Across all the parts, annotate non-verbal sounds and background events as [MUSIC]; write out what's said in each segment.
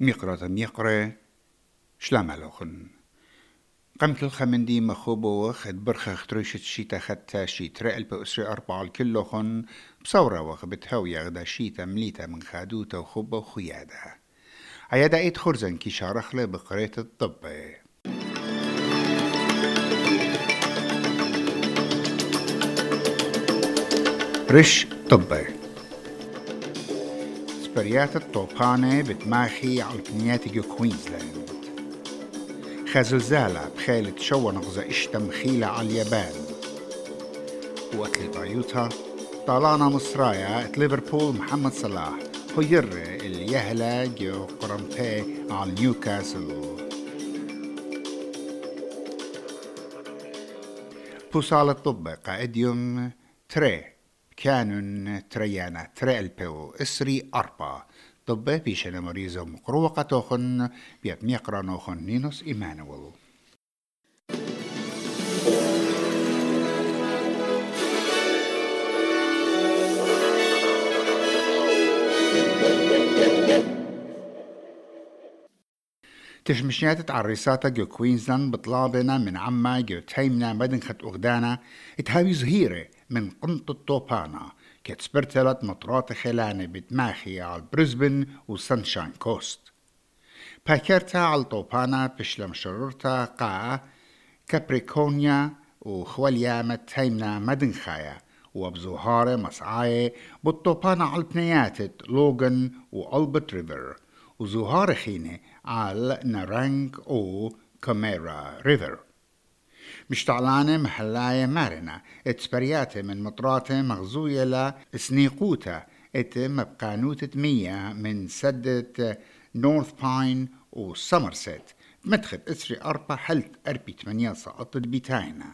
ميقرة ميقرة. شلام لوخن قمت الخمندي مخوبو خد برخة خطريشة شيتا خدتا شيت رقل بأسري أربعة الكلوخن بصورة وخ بتهوي يغدا شيتا مليتا من خادوتا وخوبة وخيادة عيادا ايد خرزن كي شارخلة بقرية الطب. رش طبي سبريات الطوبانة بتماخي على جو كوينزلاند خزلزالة بخيلة شو نغزة اشتا مخيلة على اليابان وقتلي بايوتا طالانا مصرايا ليفربول محمد صلاح هير اليهلا جو قرمتي على نيوكاسل بوصال الطب قائديوم تري كانون تريانا تريلبو إسري أربا. طب بيشنا مريزو مقروقة توخن بيت ميقرا نوخن نينوس إيمانويل. تشمشيات عريساتا جو كوينزلاند بطلابنا من عما جو تيمنا بدن خط أغدانا. إتهاوي زهيرة. من قنط الطوبانا كتسبرتلت مطرات خلانة بتماخي على بريسبن وسانشاين كوست باكرتا على الطوبانا بشلم شرورتا قا كابريكونيا وخوليامة تيمنا مدن خايا وبزوهارة مسعاية بالطوبانا على بنياتت لوغن وألبرت ريفر وزهار خينة على نارانج أو كاميرا ريفر مشتعلانة محلاية مارنة. اتسبرياتة من مطراتة مغزوية لا سنيقوتا. ات مبقانوتة مية من سدة نورث باين وسمرسيت مدخل إسري أربع حلت أربي تمانية سقطت بيتاينا.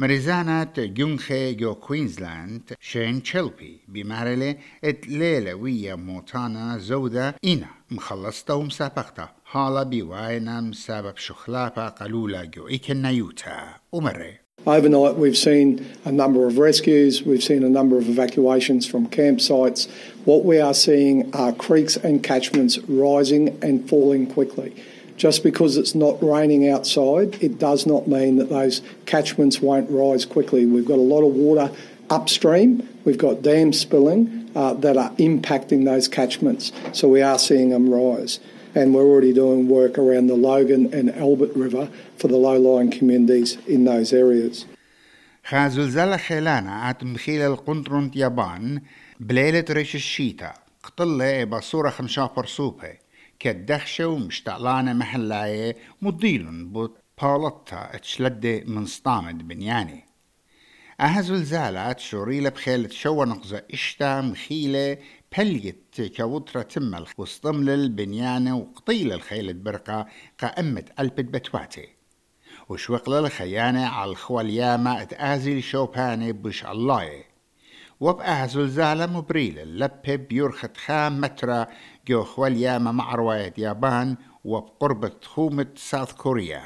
مريزانة جونخي جو كوينزلاند شين تشيلبي بمارلي ات ليلة ويا موتانا زودة إنا مخلصتا ومسابقتا حالا بيواينا مسابب شخلابا قلولا جو إيكن نيوتا ومري Overnight, we've seen a number of rescues, we've seen a number of evacuations from campsites. What we are seeing are creeks and catchments rising and falling quickly. Just because it's not raining outside, it does not mean that those catchments won't rise quickly. We've got a lot of water upstream, we've got dams spilling uh, that are impacting those catchments. So we are seeing them rise. And we're already doing work around the Logan and Albert River for the low lying communities in those areas. خازلزلة خيلانا عت مخيل القنطرون يابان بليلة ريش الشيتا قطلة بصورة خمشا برسوبة كدخشة ومشتعلانة محلاية مضيلن بوت بالطة اتشلد من سطامد بنياني. أهزل زالات شوريلة بخيلة شو نقزة إشتا مخيلة بليت كوترة تمل وسطمل البنيانة وقطيل الخيلة برقة قائمة قلبت بتواتي. وشوقل الخيانة على الخواليامة اتآزل شوباني بش الله وبقى زلزالة مبريل اللبة بيرخت خام مترا جو خوالياما مع رواية يابان وبقربة خومة ساوث كوريا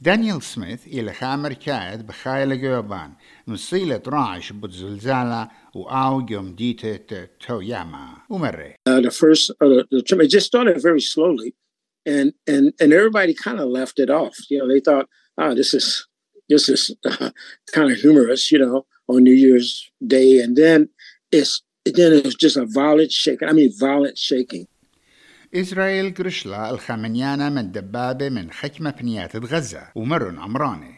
دانيال سميث إلى خامر كاد بخايلة يابان مصيلة راعش بتزلزالة وآو يوم ديتة توياما ومري uh, the first uh, the, the, it just started very slowly and and and everybody kind of left it off you know they thought oh this is this is [LAUGHS] uh, kind of humorous you know on New Year's Day, and then it's then it was just a violent shaking. I mean, violent shaking. إسرائيل قرشلا الخمنيانة من دبابة من حكمة بنيات غزة ومرن عمراني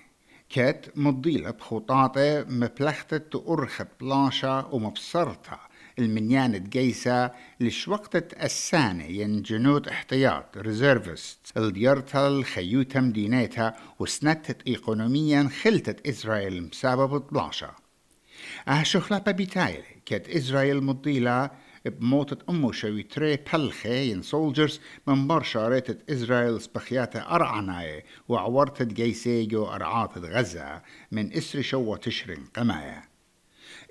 كات مضيلة بخطاطة مبلختة أرخت بلاشة ومبصرتها المنيانة جيسة لش وقت السانة ين جنود احتياط ريزيرفست الديارتها الخيوتة مدينتها وسنتت ايقونوميا خلتت إسرائيل مسابة بلاشة شخلا ببيتايل كت إسرائيل مضيلة بموتة أمو شوي تري بلخة ين سولجرز من برشا ريتت إسرائيل سبخياتة أرعناية وعورتت جيسيجو أرعات غزة من إسري شو تشرين قماية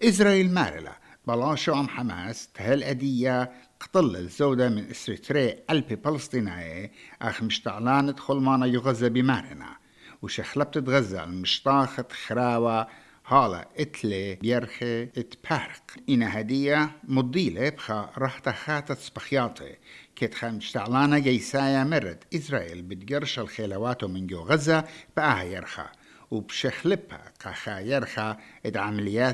إسرائيل مارلة بلاشو عم حماس تهل أدية قتل الزودة من إسري تري قلبي فلسطينية أخ مشتعلانة خلمانا يغزة بمارنا وشخلبت غزة المشطاخة خراوة هالا اتلي بيرخي اتبارق. إنا هدية مضيلة بخا رحت خاتت سبخياطي كت خمش تعلانا جيسايا مرد. إسرائيل بتقرش الخيلوات من جو غزة بقاها يرخى وبشخلبها قخا يرخى اد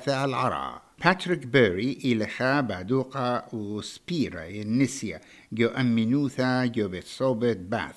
العراء. باتريك بيري إلخا بعدوقة وسبيرا النسية. جو أمينوثا جو بتصوبت باث.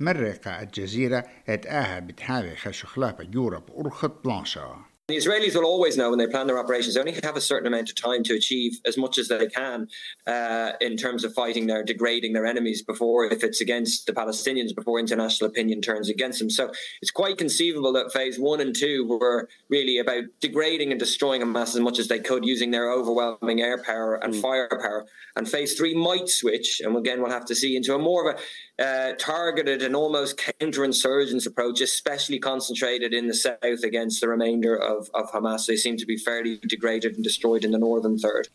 مرقة الجزيرة اتآها بتحاوي خشخلابة يوروب أرخط بلانشا The Israelis will always know when they plan their operations, they only have a certain amount of time to achieve as much as they can uh, in terms of fighting their, degrading their enemies before, if it's against the Palestinians, before international opinion turns against them. So it's quite conceivable that phase one and two were really about degrading and destroying Hamas as much as they could using their overwhelming air power and mm. firepower. And phase three might switch, and again, we'll have to see into a more of a uh, targeted and almost counterinsurgence approach, especially concentrated in the south against the remainder of, of Hamas. They seem to be fairly degraded and destroyed in the northern third.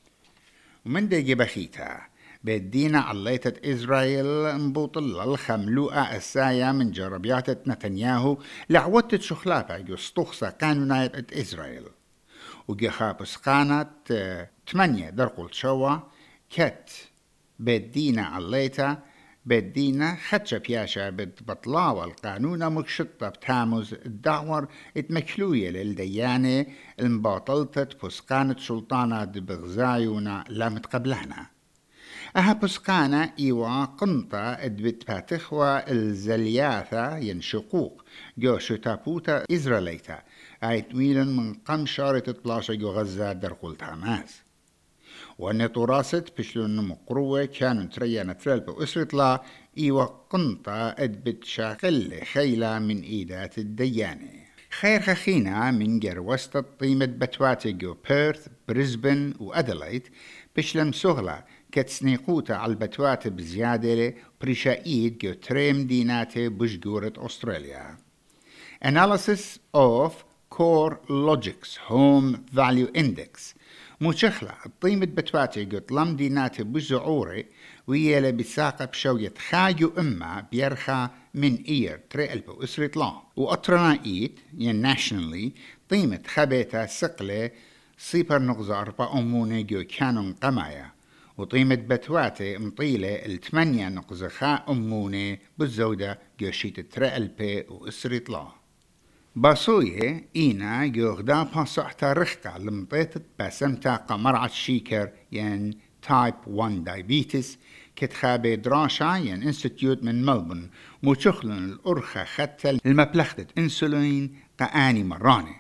ومن دي بخيتها بدينا عليتة إسرائيل مبوطل الخملوءة السايا من جربيات نتنياهو لعوتت شخلافة يستخصى قانونات إسرائيل وجخابس قانت تمانية درقل شوا كت بدينا عليتها بدينا خدشة بياشا بطلاوة القانون مكشطة بتامز الدعور اتمكلوية للديانة المباطلتت بسقانة سلطانة بغزايونا لامت قبلهنا أها بسقانة إيوا قنطة ادبت باتخوة الزلياثة ينشقوق جو شتابوتا إزراليتا ميلن من قم شارة بلاشة جو غزة درقول تاماز وأن تراست بشلون مقروة كانوا تريا نترال بأسرة لا إيوا قنطة أدبت شاقل خيلة من إيدات الديانة. خير خخينا من جر وسط طيمة بتواتي جو بيرث بريسبن وأدلايت بشلم سغلة كتسنيقوتا على البتوات بزيادة بريشايد جو تريم ديناتي بشجورة أستراليا. Analysis of Core Logics Home Value Index. موشخلة الطيمة بتواتي قلت لم ديناتي بزعوري ويلا بساقة بشوية خاجو إما بيرخا من إير تري ألبو إسرة لا وأطرنا إيت ين ناشنالي طيمة خبيتا سقلة سيبر نغزة أربع أموني جو كانون قمايا. وطيمة بتواتي مطيلة الثمانية نقزة خا أموني بالزودة جو شيت تري ألبي وإسرة لا باسوية إينا يغدا باسوحتا رخكا لمطيت باسمتا قمرعة شيكر ين تايب 1 دايبيتس كتخابي دراشا ين انستيتيوت من ملبون. موشخلن الأرخة خدتا المبلختة انسولين قاني مراني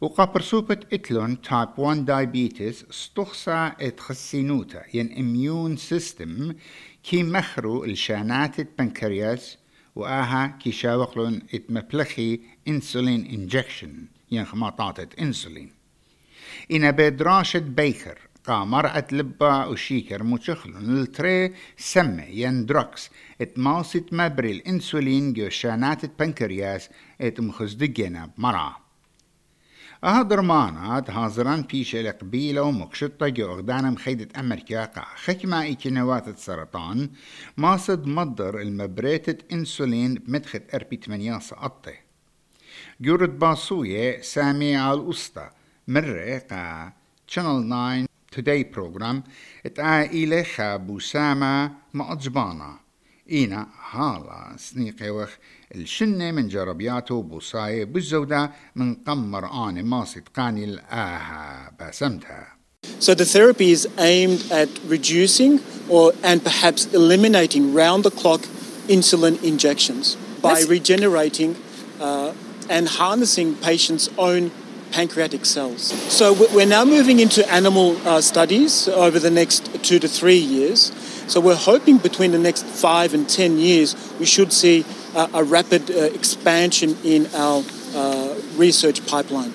وقابر سوبت اتلون تايب 1 دايبيتس استخصى اتخسينوتا ين اميون سيستم كي مخرو الشانات البنكرياس وآها كي شاوقلون اتمبلخي إنسولين إنجكشن ين خماطات إنسولين. إن بدراشة بيكر قامر لبا وشيكر متشخلون التري سمة ين دروكس اتماصت مبري الانسولين جوشانات البنكرياس اتمخزدقنا بمرأة أهدر مانات هازران بيش القبيلة ومكشطة جو أغدانا مخيدة أمريكا قا. خكما إيكينوات السرطان ماصد مصدر المبريتة إنسولين بمدخة أربي 8 سقطة. جورد باسوية سامي على الأسطى مرة قا. Channel 9 Today program اتقا إلي خابو ساما مأجبانا. إينا هالا سنيقي وخ الشنة من جربياته بوصاية بالزودة من قمر آن ماسد قاني الآها باسمتها So the therapy is aimed at reducing or and perhaps eliminating round-the-clock insulin injections by That's... regenerating uh, and harnessing patients' own pancreatic cells. So we're now moving into animal uh, studies over the next two to three years. So we're hoping between the next five and ten years we should see uh, a rapid uh, expansion in our uh, research pipeline.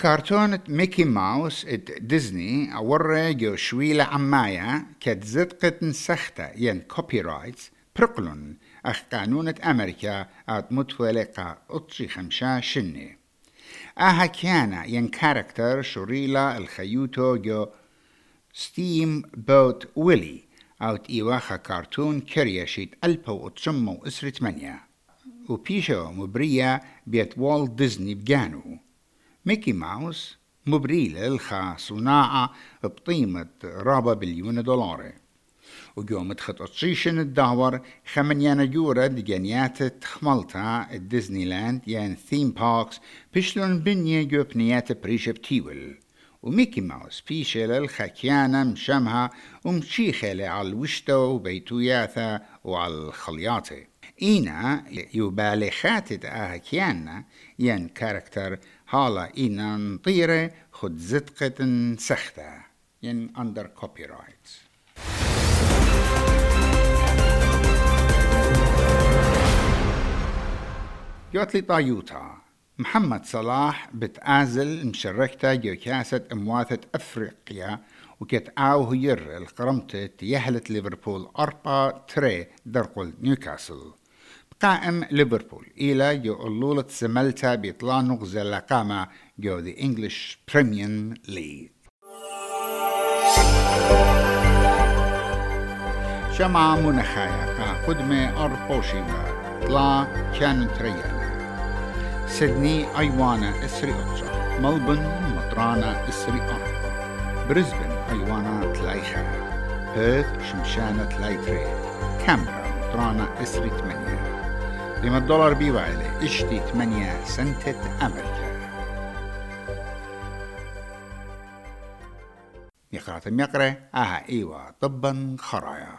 كرتونة ميكي ماوس ات ديزني أورى جو شويلة عمايا كت زدقة نسختا ين كوبي رايتس برقلون أخ قانونة أمريكا آت متولقة أطشي خمشا شني أها كيانا ين كاركتر شريلا الخيوتو جو ستيم بوت ويلي أوت إيواخا كارتون كريشيت ألبا وتشمو إسرة منيا وبيشو مبريا بيت والت ديزني بجانو. ميكي ماوس مبريلة الخا صناعة بقيمة رابع بليون دولار وجوم تخطط شيشن الدهور خمنيانا جورة دجانيات تخملتا الديزني لاند يان ثيم باركس بشلون بنية جو بنيات بريشة بتيول. وميكي ماوس بيشل الخكيانة مشمها ومشيخة على الوشتة وبيتوياثة وعلى الخلياطة إينا يبالغات آهكيانا ين كاركتر هالا إينا نطيرة خد زدقة سخته ين under copyright. يوتلي طايوتا محمد صلاح بتآزل مشركتا جو كاسة امواثة افريقيا وكتعاو هير القرمتة يهلت ليفربول أربعة تري درقل نيوكاسل. قائم ليفربول. إلى جو سملتا بيطلع نغزة لقامة جو دي انجلش بريميوم ليج شمعة منخايا قدمة أربوشيما طلع كان تريانا. سيدني أيوانا إسري أتشا ملبن مطرانا إسري أربع بريسبن أيوانا تلايخا. بيرث شمشانة تلايتري. كامبرا مطرانا إسري تمانية لما الدولار بيوعلي إشتي 8 سنتة أمريكا يقرأ تم يقرأ آها ايوا طبا خرايا